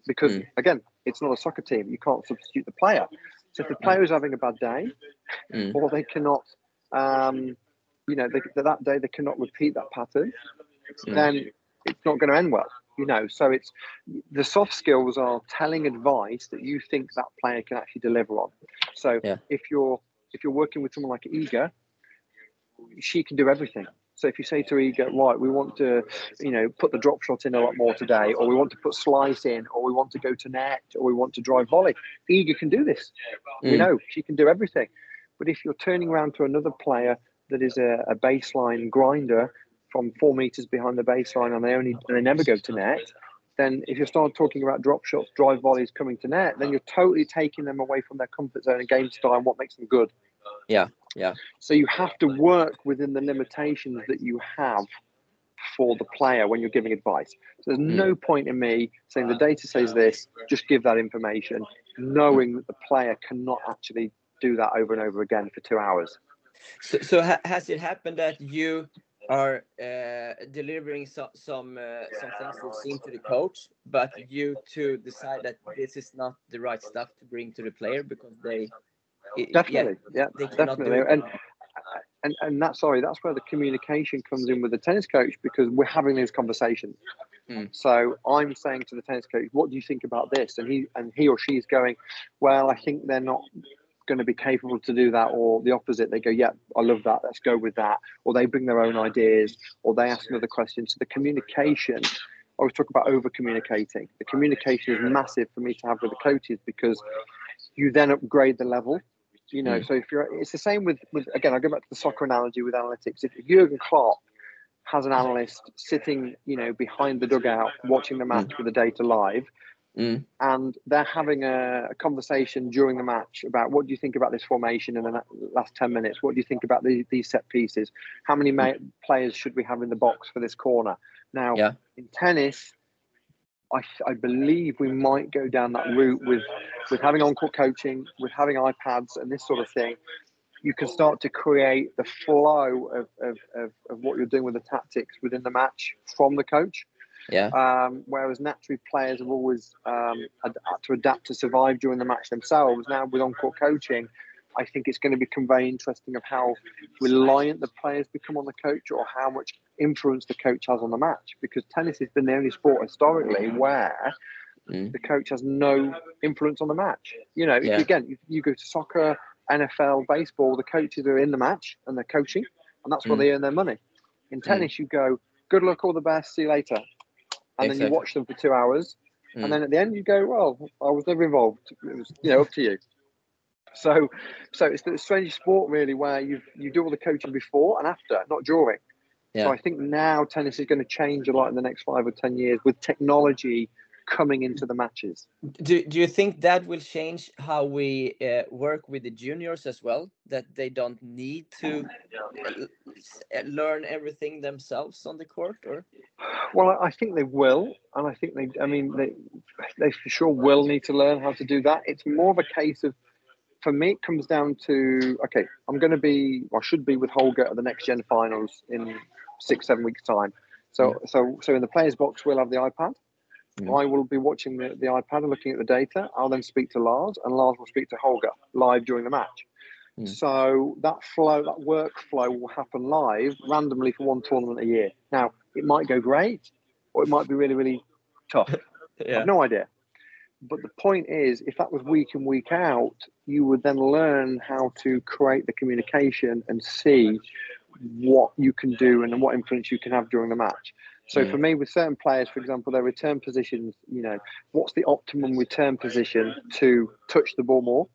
Because Mm. again, it's not a soccer team; you can't substitute the player. So if the player is having a bad day, Mm. or they cannot, um, you know, they, that day they cannot repeat that pattern, Mm. then it's not going to end well. You know, so it's the soft skills are telling advice that you think that player can actually deliver on. So Yeah. if you're if you're working with someone like Iga, she can do everything. So if you say to Iga, right, we want to, you know, put the drop shot in a lot more today, or we want to put slice in, or we want to go to net, or we want to drive volley, Iga can do this. Mm. know she can do everything. But if you're turning around to another player that is a, a baseline grinder from four meters behind the baseline and they only and they never go to net, then if you start talking about drop shots, drive volleys coming to net, then you're totally taking them away from their comfort zone and game style and what makes them good. Yeah, yeah. So you have to work within the limitations that you have for the player when you're giving advice. So there's Mm. no point in me saying the data says this, just give that information, knowing that the player cannot actually do that over and over again for two hours. So, so ha has it happened that you are uh, delivering so, some uh, some things you've seen to the coach, but you to decide that this is not the right stuff to bring to the player because they i- yeah, Definitely, yeah, do definitely. And and and that's sorry, that's where the communication comes in with the tennis coach because we're having these conversations. Mm. So I'm saying to the tennis coach, "What do you think about this?" And he and he or she is going, "Well, I think they're not." going to be capable to do that or the opposite they go yeah i love that let's go with that or they bring their own ideas or they ask another question so the communication i always talk about over communicating the communication is massive for me to have with the coaches because you then upgrade the level you know Mm. so if you're it's the same with with again i go back to the soccer analogy with analytics if jurgen klopp has an analyst sitting you know behind the dugout watching the match with the data live Mm. and they're having a, a conversation during the match about what do you think about this formation in the last 10 minutes what do you think about the, these set pieces how many ma- players should we have in the box for this corner now Yeah. in tennis I, I believe we might go down that route with with having on-court coaching with having ipads and this sort of thing you can start to create the flow of, of, of, of what you're doing with the tactics within the match from the coach Yeah. um, whereas naturally players have always um, had to adapt to survive during the match themselves. Now with on-court coaching, I think it's going to become very interesting of how reliant the players become on the coach or how much influence the coach has on the match. Because tennis has been the only sport historically where Mm. the coach has no influence on the match. You know, Yeah. again, you, you go to soccer, NFL, baseball, the coaches are in the match and they're coaching, and that's where Mm. they earn their money. In tennis, you go, good luck, all the best, see you later. And then you watch them for two hours, Mm. and then at the end you go, well, I was never involved. It was, you know, up to you. So, so it's the strange sport really where you you do all the coaching before and after, not during. Yeah. So I think now tennis is going to change a lot in the next five or ten years with technology coming into the matches. Do, do you think that will change how we uh, work with the juniors as well? That they don't need to uh, learn everything themselves on the court, or Well, I think they will, and I think they. I mean, they they for sure will need to learn how to do that. It's more of a case of, for me, it comes down to okay, I'm going to be, I should be with Holger at the next gen finals in six seven weeks time. So so so in the players box we'll have the iPad. Mm. I will be watching the, the iPad and looking at the data. I'll then speak to Lars, and Lars will speak to Holger live during the match. Mm. So that flow, that workflow will happen live randomly for one tournament a year. Now, it might go great, or it might be really, really tough. I have no idea. But the point is, if that was week in, week out, you would then learn how to create the communication and see what you can do and what influence you can have during the match. So Mm. for me, with certain players, for example, their return positions, you know, what's the optimum return position to touch the ball more?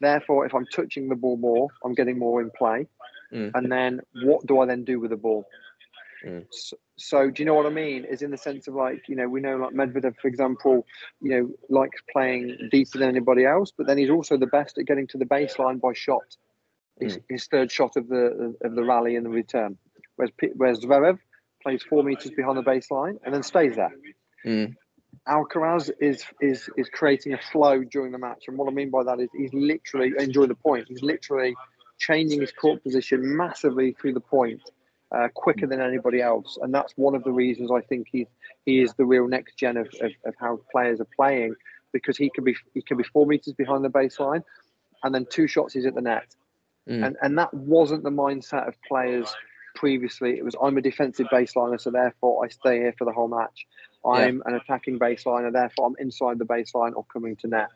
Therefore, if I'm touching the ball more, I'm getting more in play. Mm. And then what do I then do with the ball? Mm. So, so do you know what I mean? Is in the sense of like, you know, we know like Medvedev, for example, you know, likes playing deeper than anybody else, but then he's also the best at getting to the baseline by shot. His, his third shot of the of the rally and the return. Whereas whereas Zverev plays four meters behind the baseline and then stays there. Mm. Alcaraz is is is creating a flow during the match, and what I mean by that is he's literally enjoy the point. He's literally changing his court position massively through the point, uh, quicker than anybody else, and that's one of the reasons I think he he is the real next gen of, of, of how players are playing because he can be he can be four meters behind the baseline, and then two shots he's at the net, Mm. and and that wasn't the mindset of players previously. It was I'm a defensive baseliner, so therefore I stay here for the whole match. I'm an attacking baseliner, therefore I'm inside the baseline or coming to net.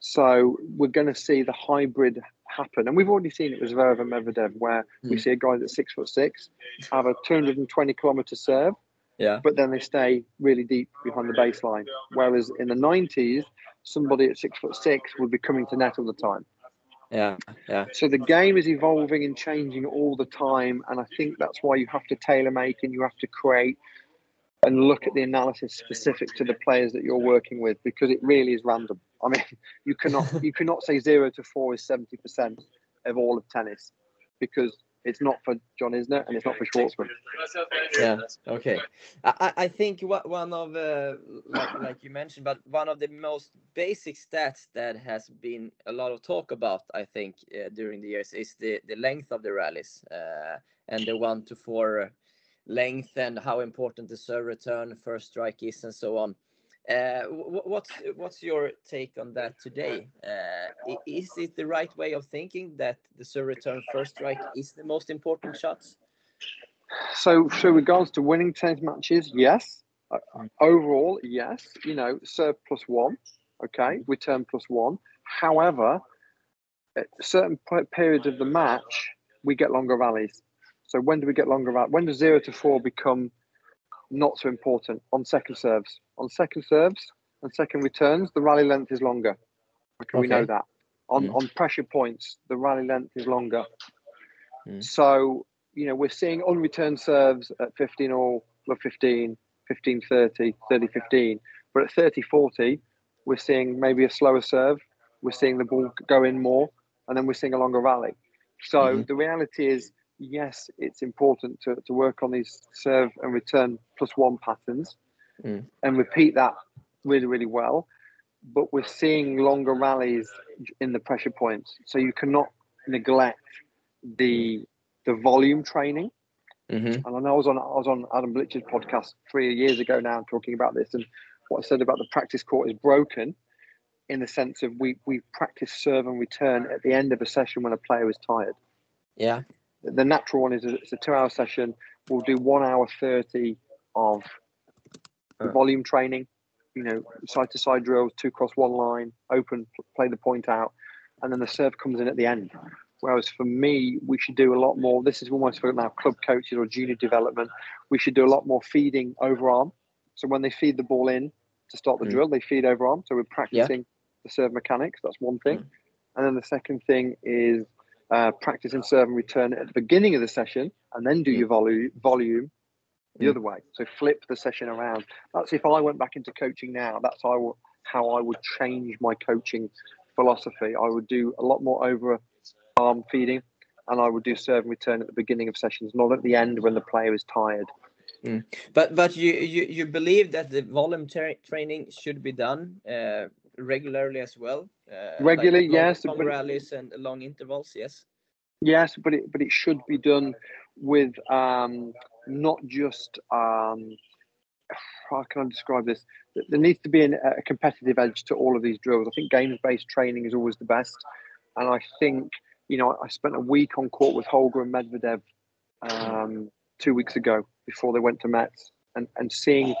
So we're going to see the hybrid happen, and we've already seen it with Zverev and Medvedev, where we Mm. see a guy that's six foot six have a 220 kilometer serve, Yeah. but then they stay really deep behind the baseline. Whereas in the 90s, somebody at six foot six would be coming to net all the time. Yeah, yeah. So the game is evolving and changing all the time, and I think that's why you have to tailor make and you have to create and look at the analysis specific to the players that you're working with because it really is random. I mean, you cannot you cannot say zero to four is seventy percent of all of tennis because it's not for John Isner and it's not for Schwartzman. Yeah. Okay. I, I think one of uh, like, like you mentioned, but one of the most basic stats that has been a lot of talk about, I think, uh, during the years is the the length of the rallies uh, and the one to four length and how important the serve return, first strike is, and so on. Uh, what's what's your take on that today? Uh, is it the right way of thinking that the serve return first strike is the most important shots? So, so regards to winning tennis matches, yes. Uh, overall, yes. You know, serve plus one, okay, return plus one. However, at certain periods of the match, we get longer rallies. So when do we get longer rallies? When does zero to four become not so important on second serves. On second serves and second returns, the rally length is longer. Okay. We know that. On mm. on pressure points, the rally length is longer. Mm. So, you know, we're seeing unreturned serves at 15 all, 15, 15 30, 30 15. But at 30 40, we're seeing maybe a slower serve. We're seeing the ball go in more, and then we're seeing a longer rally. So mm-hmm. the reality is yes, it's important to, to work on these serve and return plus one patterns mm. and repeat that really, really well. But we're seeing longer rallies in the pressure points. So you cannot neglect the the volume training. Mm-hmm. And I know I was on I was on Adam Blicher's podcast three years ago now talking about this and what I said about the practice court is broken in the sense of we we practice serve and return at the end of a session when a player is tired. Yeah the natural one is a, it's a two hour session. We'll do one hour 30 of volume training, you know, side to side drills, two cross one line, open, play the point out, and then the serve comes in at the end. Whereas for me, we should do a lot more. This is almost for now club coaches or junior development. We should do a lot more feeding over arm. So when they feed the ball in to start the mm. drill, they feed over arm. So we're practicing yeah. the serve mechanics. That's one thing. Mm. And then the second thing is uh, practice and serve and return at the beginning of the session, and then do your volu- volume the mm. other way. So flip the session around. That's if I went back into coaching now. That's how I, w- how I would change my coaching philosophy. I would do a lot more over arm feeding, and I would do serve and return at the beginning of sessions, not at the end when the player is tired. Mm. But but you, you you believe that the volume tra- training should be done uh, regularly as well. Uh, regularly, like yes. Long rallies and long intervals, yes. Yes, but it but it should be done with um, not just um, how can I describe this? There needs to be an, a competitive edge to all of these drills. I think games-based training is always the best, and I think you know I spent a week on court with Holger and Medvedev um, two weeks ago before they went to Metz, and and seeing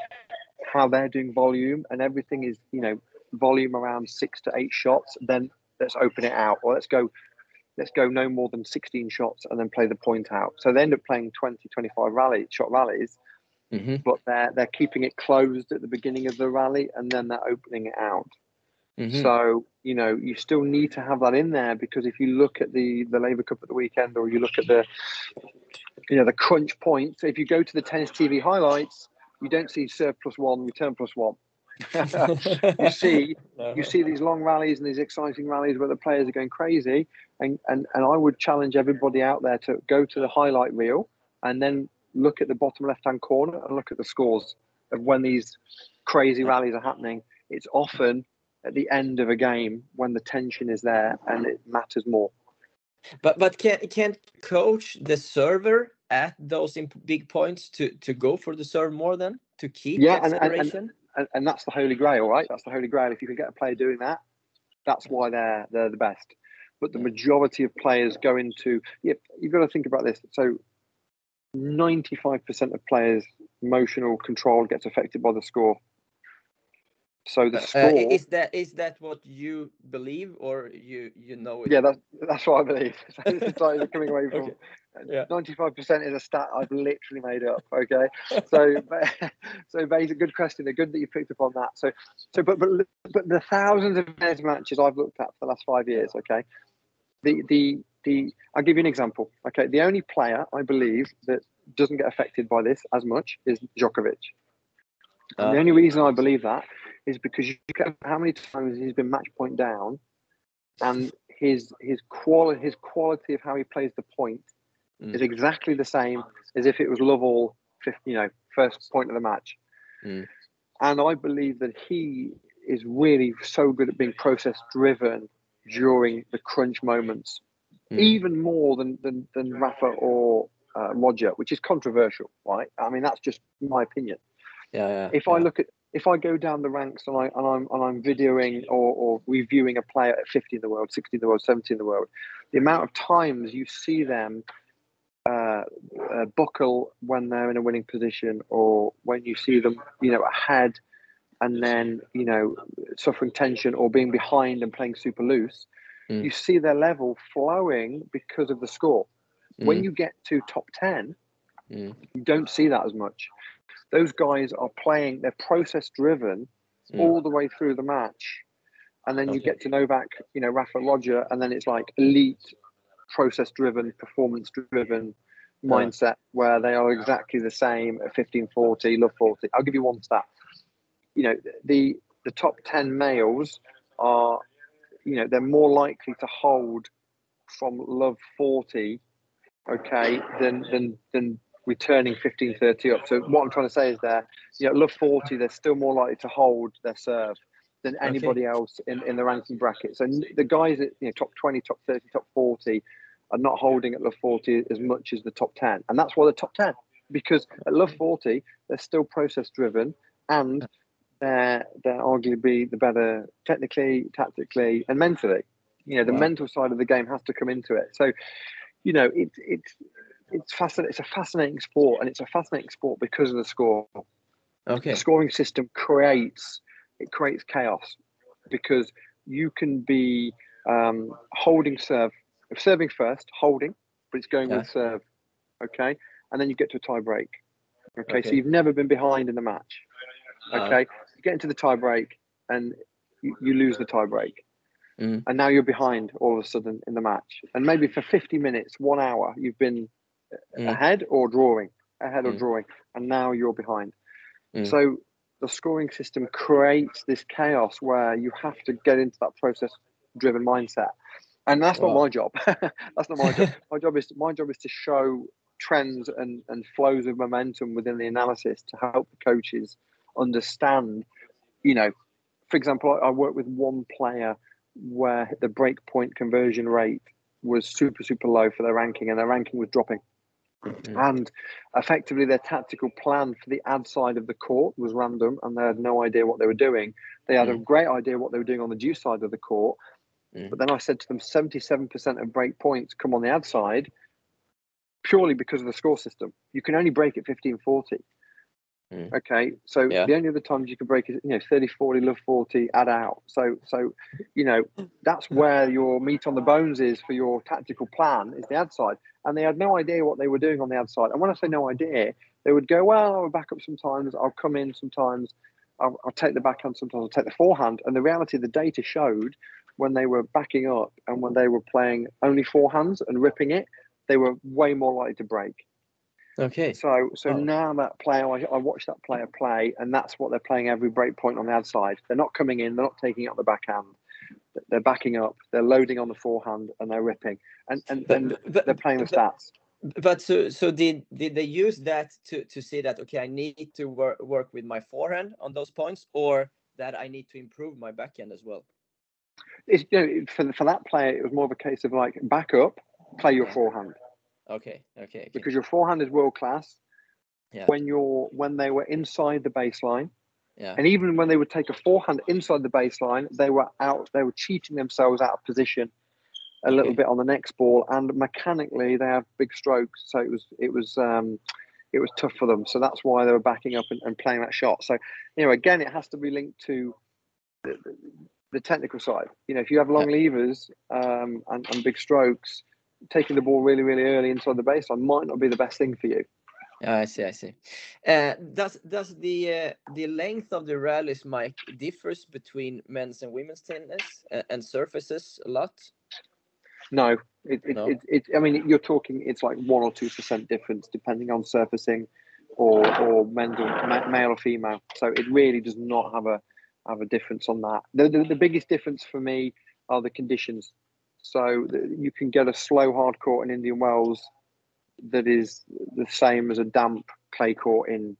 how they're doing volume and everything is you know volume around six to eight shots, then let's open it out, or let's go let's go no more than 16 shots and then play the point out. So they end up playing 20, 25 rally shot rallies, mm-hmm. but they're they're keeping it closed at the beginning of the rally and then they're opening it out. Mm-hmm. So you know you still need to have that in there because if you look at the the Laver Cup at the weekend or you look at the you know the crunch points, if you go to the tennis TV highlights, you don't see serve plus one, return plus one. You see, you see these long rallies and these exciting rallies where the players are going crazy, and, and and I would challenge everybody out there to go to the highlight reel and then look at the bottom left hand corner and look at the scores of when these crazy rallies are happening. It's often at the end of a game when the tension is there and it matters more. But but can can coach the server at those big points to to go for the serve more than to keep yeah, and, and, and, and, and that's the holy grail, right? That's the holy grail. If you can get a player doing that, that's why they're they're the best. But the majority of players go into yeah, you've got to think about this. So 95% of players' emotional control gets affected by the score. So the uh, score uh, is that is that what you believe or you you know it? Yeah, that's that's what I believe. it's like coming away from ninety five percent is a stat I've literally made up. Okay, so so basically, good question. They're good that you picked up on that. So so but but but the thousands of matches I've looked at for the last five years. Okay, the the the I'll give you an example. Okay, the only player I believe that doesn't get affected by this as much is Djokovic. And the Uh, only reason I believe that is because you how many times he's been match point down, and his his quality his quality of how he plays the point Mm. is exactly the same as if it was love all, fifth, you know, first point of the match. Mm. And I believe that he is really so good at being process driven during the crunch moments, Mm. even more than than, than Rafa or uh, Roger, which is controversial, right? I mean, that's just my opinion yeah, yeah. if yeah. I look at if I go down the ranks and I and I'm and I'm videoing or, or reviewing a player at 50 in the world, 60 in the world, 70 in the world, the amount of times you see them uh, uh, buckle when they're in a winning position, or when you see them, you know, ahead and then you know suffering tension or being behind and playing super loose, Mm. you see their level flowing because of the score. When Mm, you get to top 10, mm, you don't see that as much. Those guys are playing, they're process driven Mm. all the way through the match. And then you get to Novak, you know, Rafa Roger, and then it's like elite, process driven, performance driven mindset where they are exactly the same at 1540, love 40. I'll give you one stat. You know, the the top 10 males are, you know, they're more likely to hold from love 40 okay, than than than returning 15 30 up. So what I'm trying to say is there, you know, love 40, they're still more likely to hold their serve than anybody else in, in the ranking bracket. So the guys at you know top 20, top 30, top 40 are not holding at love 40 as much as the top 10. And that's why the top 10. Because at love 40, they're still process driven and they're they're arguably the better technically, tactically, and mentally. You know, the Wow. mental side of the game has to come into it. So, you know, it's it's it's fascinating. It's a fascinating sport, and it's a fascinating sport because of the score. Okay. The scoring system creates it creates chaos because you can be um, holding serve, serving first, holding, but it's going Yeah. with serve, okay, and then you get to a tie break. Okay, so you've never been behind in the match. Uh, Okay, you get into the tie break and you, you lose the tie break. Mm. And now you're behind all of a sudden in the match. And maybe for 50 minutes, one hour, you've been Mm. ahead or drawing, ahead or Mm. drawing, and now you're behind. Mm. So the scoring system creates this chaos where you have to get into that process driven mindset. And that's not my job. that's not my job. My job is my job is to show trends and, and flows of momentum within the analysis to help the coaches understand, you know, for example, I, I work with one player where the break point conversion rate was super, super low for their ranking and their ranking was dropping. Mm. And effectively, their tactical plan for the ad side of the court was random and they had no idea what they were doing. They had a Mm. great idea what they were doing on the deuce side of the court. Mm. But then I said to them 77% of break points come on the ad side purely because of the score system. You can only break at 15 40. Mm. Okay, so Yeah. the only other times you can break is you know 30 40, love 40, add out. So so you know that's where your meat on the bones is for your tactical plan is the ad side. And they had no idea what they were doing on the ad side. And when I say no idea, they would go, well, I'll back up sometimes, I'll come in sometimes, I'll, I'll take the backhand sometimes, I'll take the forehand. And the reality, the data showed when they were backing up and when they were playing only forehands and ripping it, they were way more likely to break. Okay. So so Oh. now that player, I, I watch that player play, and that's what they're playing every break point on the outside. They're not coming in, they're not taking out the backhand. They're backing up, they're loading on the forehand, and they're ripping, and and, and But, they're playing the but- stats. but so so did did they use that to to say that okay I need to work work with my forehand on those points or that I need to improve my backhand as well? It's, you know, for for that player, it was more of a case of like back up, play your forehand Okay. Okay. okay. because your forehand is world class. Yeah. When you're when they were inside the baseline, yeah. and even when they would take a forehand inside the baseline, they were out. They were cheating themselves out of position a little Okay. bit on the next ball, and mechanically they have big strokes. So it was it was um, it was tough for them. So that's why they were backing up and, and playing that shot. So you know, again, it has to be linked to the, the, the technical side. You know, if you have long levers um, and, and big strokes, taking the ball really really early inside the baseline might not be the best thing for you. Yeah, I see. I see. Uh, does does the uh, the length of the rallies, Mike, differs between men's and women's tennis uh, and surfaces a lot? No, it, it, No? It, it, I mean, you're talking. It's like one or two percent difference depending on surfacing, or or mental, ma- male or female. So it really does not have a have a difference on that. The the, the biggest difference for me are the conditions. So you can get a slow hard court in Indian Wells that is the same as a damp clay court in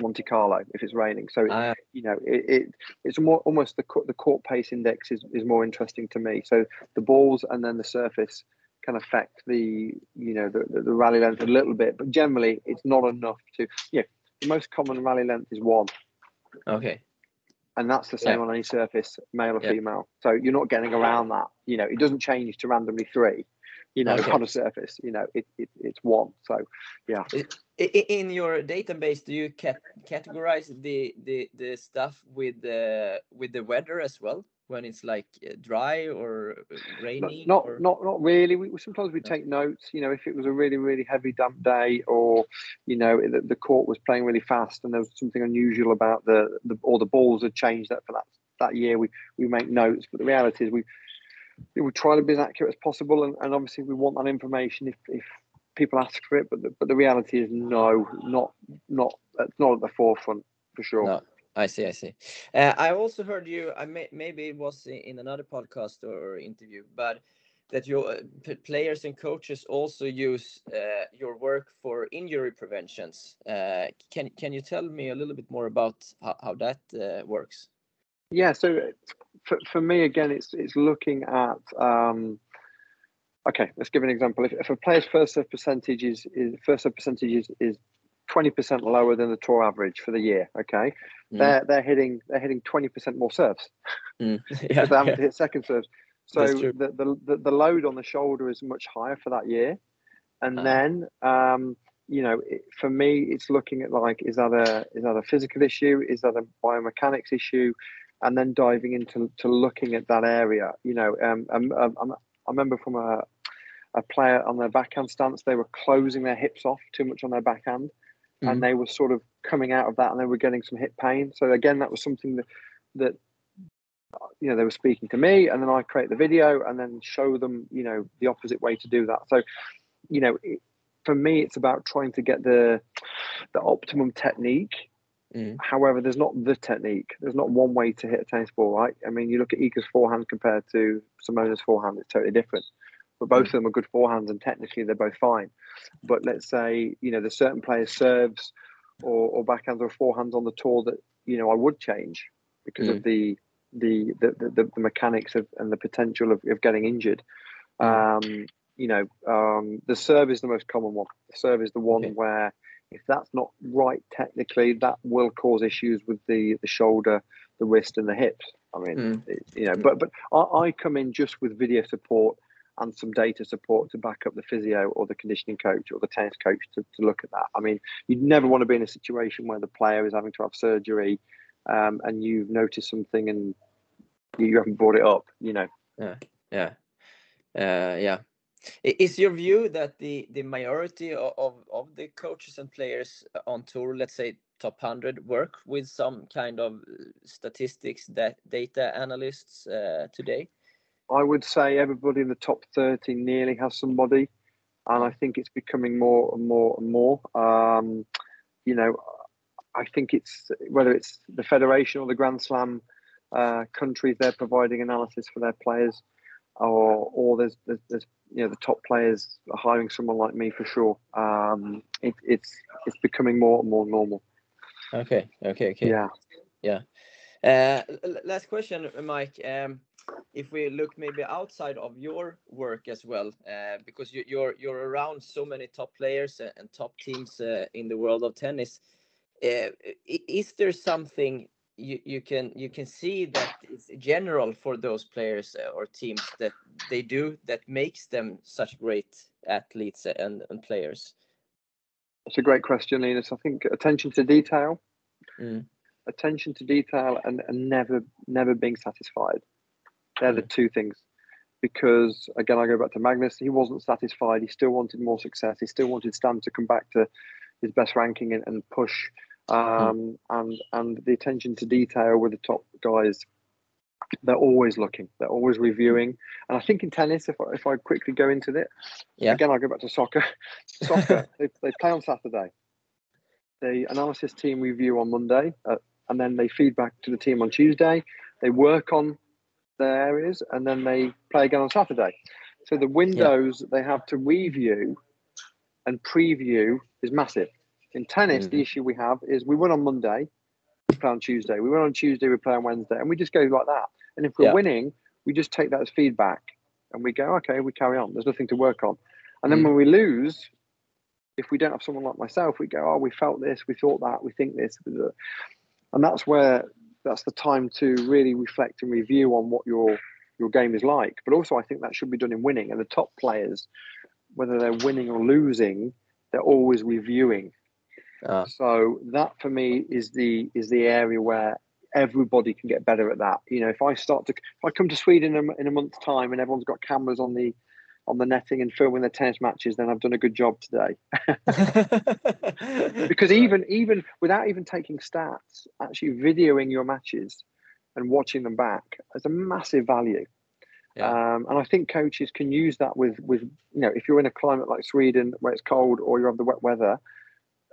Monte Carlo if it's raining. So it, Ah, you know it, it it's more almost the the court pace index is, is more interesting to me so the balls and then the surface can affect the you know the, the, the rally length a little bit but generally it's not enough to yeah the most common rally length is one okay. And that's the same Yeah. on any surface male or Yeah. female so you're not getting around that you know it doesn't change to randomly three you know Okay. on a surface you know it, it it's one so yeah I- i- In your database, do you cat categorize the, the the stuff with the with the weather as well when it's like uh, dry or uh, rainy? not or... not, not really. We, sometimes we take notes. You know, if it was a really really heavy damp day, or you know the, the court was playing really fast, and there was something unusual about the, the or the balls had changed that for that that year. We we make notes, but the reality is we we try to be as accurate as possible, and, and obviously we want that information if if people ask for it. But the, but the reality is no, not not it's not at the forefront for sure. No. I see, I see. Uh, I also heard you. I may, maybe it was in another podcast or interview, but that your uh, players and coaches also use uh, your work for injury preventions. Uh, can can you tell me a little bit more about how, how that uh, works? Yeah, so for, for me again, it's it's looking at. Um, okay, let's give an example. If, if a player's first serve percentage is, is first serve percentage is, is 20% lower than the tour average for the year, okay, Mm. they're they're hitting they're hitting 20% more serves Mm. yeah, they haven't yeah. hit second serves. So the, the the the load on the shoulder is much higher for that year, and Ah. then um, you know it, for me it's looking at like is that a is that a physical issue? Is that a biomechanics issue? And then diving into to looking at that area. You know, um, um, um, um, I remember from a a player on their backhand stance, they were closing their hips off too much on their backhand, Mhm. and they were sort of coming out of that, and they were getting some hip pain. So again, that was something that that you know they were speaking to me, and then I create the video and then show them you know the opposite way to do that. So you know, it, for me, it's about trying to get the the optimum technique. Mm. However, there's not the technique. There's not one way to hit a tennis ball, right? I mean, you look at Iga's forehand compared to Simona's forehand; it's totally different. But both of them are good forehands, and technically they're both fine. But let's say you know there's certain players serves or, or backhands or forehands on the tour that you know I would change because of the the the, the, the mechanics of and the potential of, of getting injured. Um, you know, um, the serve is the most common one. The serve is the one Okay. where if that's not right technically, that will cause issues with the the shoulder, the wrist, and the hips. I mean, Mm. it- you know, Mm. but but I, I come in just with video support and some data support to back up the physio or the conditioning coach or the tennis coach to, to look at that. I mean, you'd never want to be in a situation where the player is having to have surgery um, and you've noticed something and you haven't brought it up, you know. Yeah, uh, yeah. Is your view that the the majority of of the coaches and players on tour, let's say top hundred, work with some kind of uh, statistics that data analysts uh, today? I would say everybody in the top 30 nearly has somebody. And I think it's becoming more and more and more. Um, you know, I think it's whether it's the federation or the Grand Slam uh, countries, they're providing analysis for their players, or or there's, there's, there's you know the top players are hiring someone like me for sure. Um, it, it's it's becoming more and more normal. Okay, okay, okay. Yeah. Uh, l- l- last question, uh, Mike. Um, if we look maybe outside of your work as well, uh, because you, you're you're around so many top players and top teams uh, in the world of tennis, uh, is there something you, you can you can see that is general for those players uh, or teams that they do that makes them such great athletes and, and players? That's a great question, Linus. I think attention to detail, Mm. attention to detail, and, and never never being satisfied. They're the two things. Because again, I go back to Magnus. He wasn't satisfied. He still wanted more success. He still wanted Stan to come back to his best ranking and, and push. Um, And and the attention to detail with the top guys. they're always looking, they're always reviewing. And I think in tennis, if I, if I quickly go into it, Yeah. again, I'll go back to soccer. soccer, they, they play on Saturday. The analysis team review on Monday, uh, and then they feedback to the team on Tuesday. They work on their areas, and then they play again on Saturday. So the windows that they have to review and preview is massive. In tennis, the issue we have is we win on Monday, we play on Tuesday. We win on Tuesday, we play on Wednesday, and we just go like that. And if we're Yeah. winning, we just take that as feedback, and we go, okay, we carry on. There's nothing to work on. And then Mm. when we lose, if we don't have someone like myself, we go, oh, we felt this, we thought that, we think this, and that's where that's the time to really reflect and review on what your your game is like. But also, I think that should be done in winning. And the top players, whether they're winning or losing, they're always reviewing. Uh, So that for me is the is the area where everybody can get better at that. You know, if I start to if I come to Sweden in a, in a month's time and everyone's got cameras on the on the netting and filming their tennis matches, then I've done a good job today. because even even without even taking stats, actually videoing your matches and watching them back has a massive value. Yeah. Um, and I think coaches can use that with with you know if you're in a climate like Sweden where it's cold or you have the wet weather,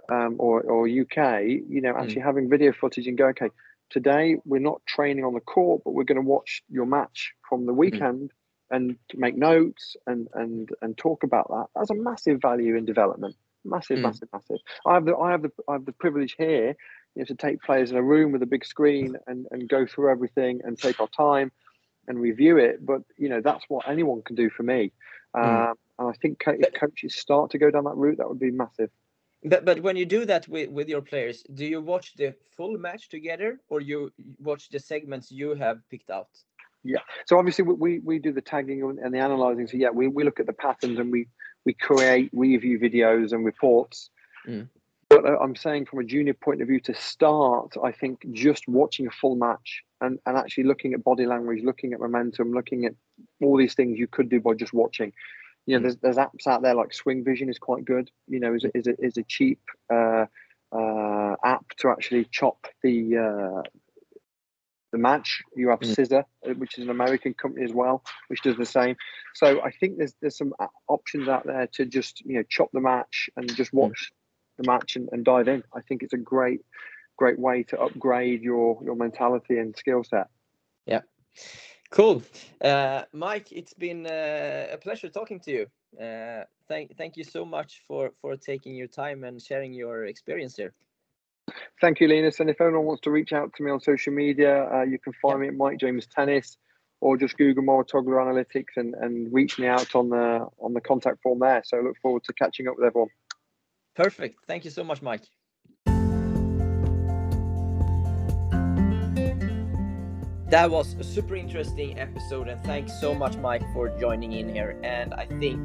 um, or or UK, you know actually having video footage and go okay. Today we're not training on the court, but we're going to watch your match from the weekend and make notes and and and talk about that. That's a massive value in development. Massive, Mm. massive, massive. I have the I have the I have the privilege here, you know, to take players in a room with a big screen and and go through everything and take our time and review it. But you know that's what anyone can do for me. Mm. Um, and I think if coaches start to go down that route, that would be massive. But but when you do that with, with your players, do you watch the full match together or you watch the segments you have picked out? So obviously we, we, we do the tagging and and the analyzing. So yeah, we, we look at the patterns and we we create review videos and reports. Mm. But uh, I'm saying from a junior point of view to start, I think just watching a full match and, and actually looking at body language, looking at momentum, looking at all these things you could do by just watching. You know, Mm. there's there's apps out there like Swing Vision is quite good. You know, is a, is a, is a cheap uh, uh, app to actually chop the uh, the match. You have Mm. Scissor, uh, which is an American company as well, which does the same. So I think there's there's some options out there to just you know chop the match and just watch the match and, and dive in. I think it's a great great way to upgrade your your mentality and skill set. Yeah, cool. Uh, Mike, it's been uh, a pleasure talking to you. Uh, thank thank you so much for for taking your time and sharing your experience here. Thank you, Linus. And if anyone wants to reach out to me on social media, uh, you can find me at Mike James Tennis, or just Google Mouratoglou Analytics and, and reach me out on the on the contact form there. So I look forward to catching up with everyone. Perfect. Thank you so much, Mike. That was a super interesting episode, and thanks so much, Mike, for joining in here. And I think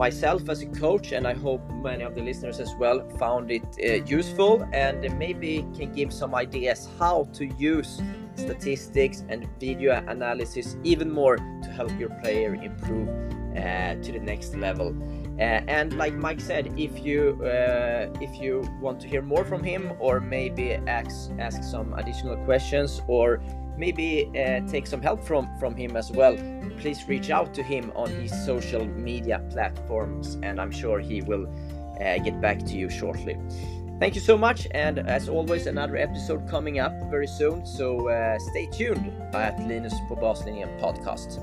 myself as a coach, and I hope many of the listeners as well, found it uh, useful and maybe can give some ideas how to use statistics and video analysis even more to help your player improve uh, to the next level. Uh, and like Mike said, if you uh, if you want to hear more from him, or maybe ask ask some additional questions, or maybe uh, take some help from from him as well, please reach out to him on his social media platforms, and I'm sure he will uh, get back to you shortly. Thank you so much, and as always, another episode coming up very soon. So uh, stay tuned at Linus på Baslinjen podcast.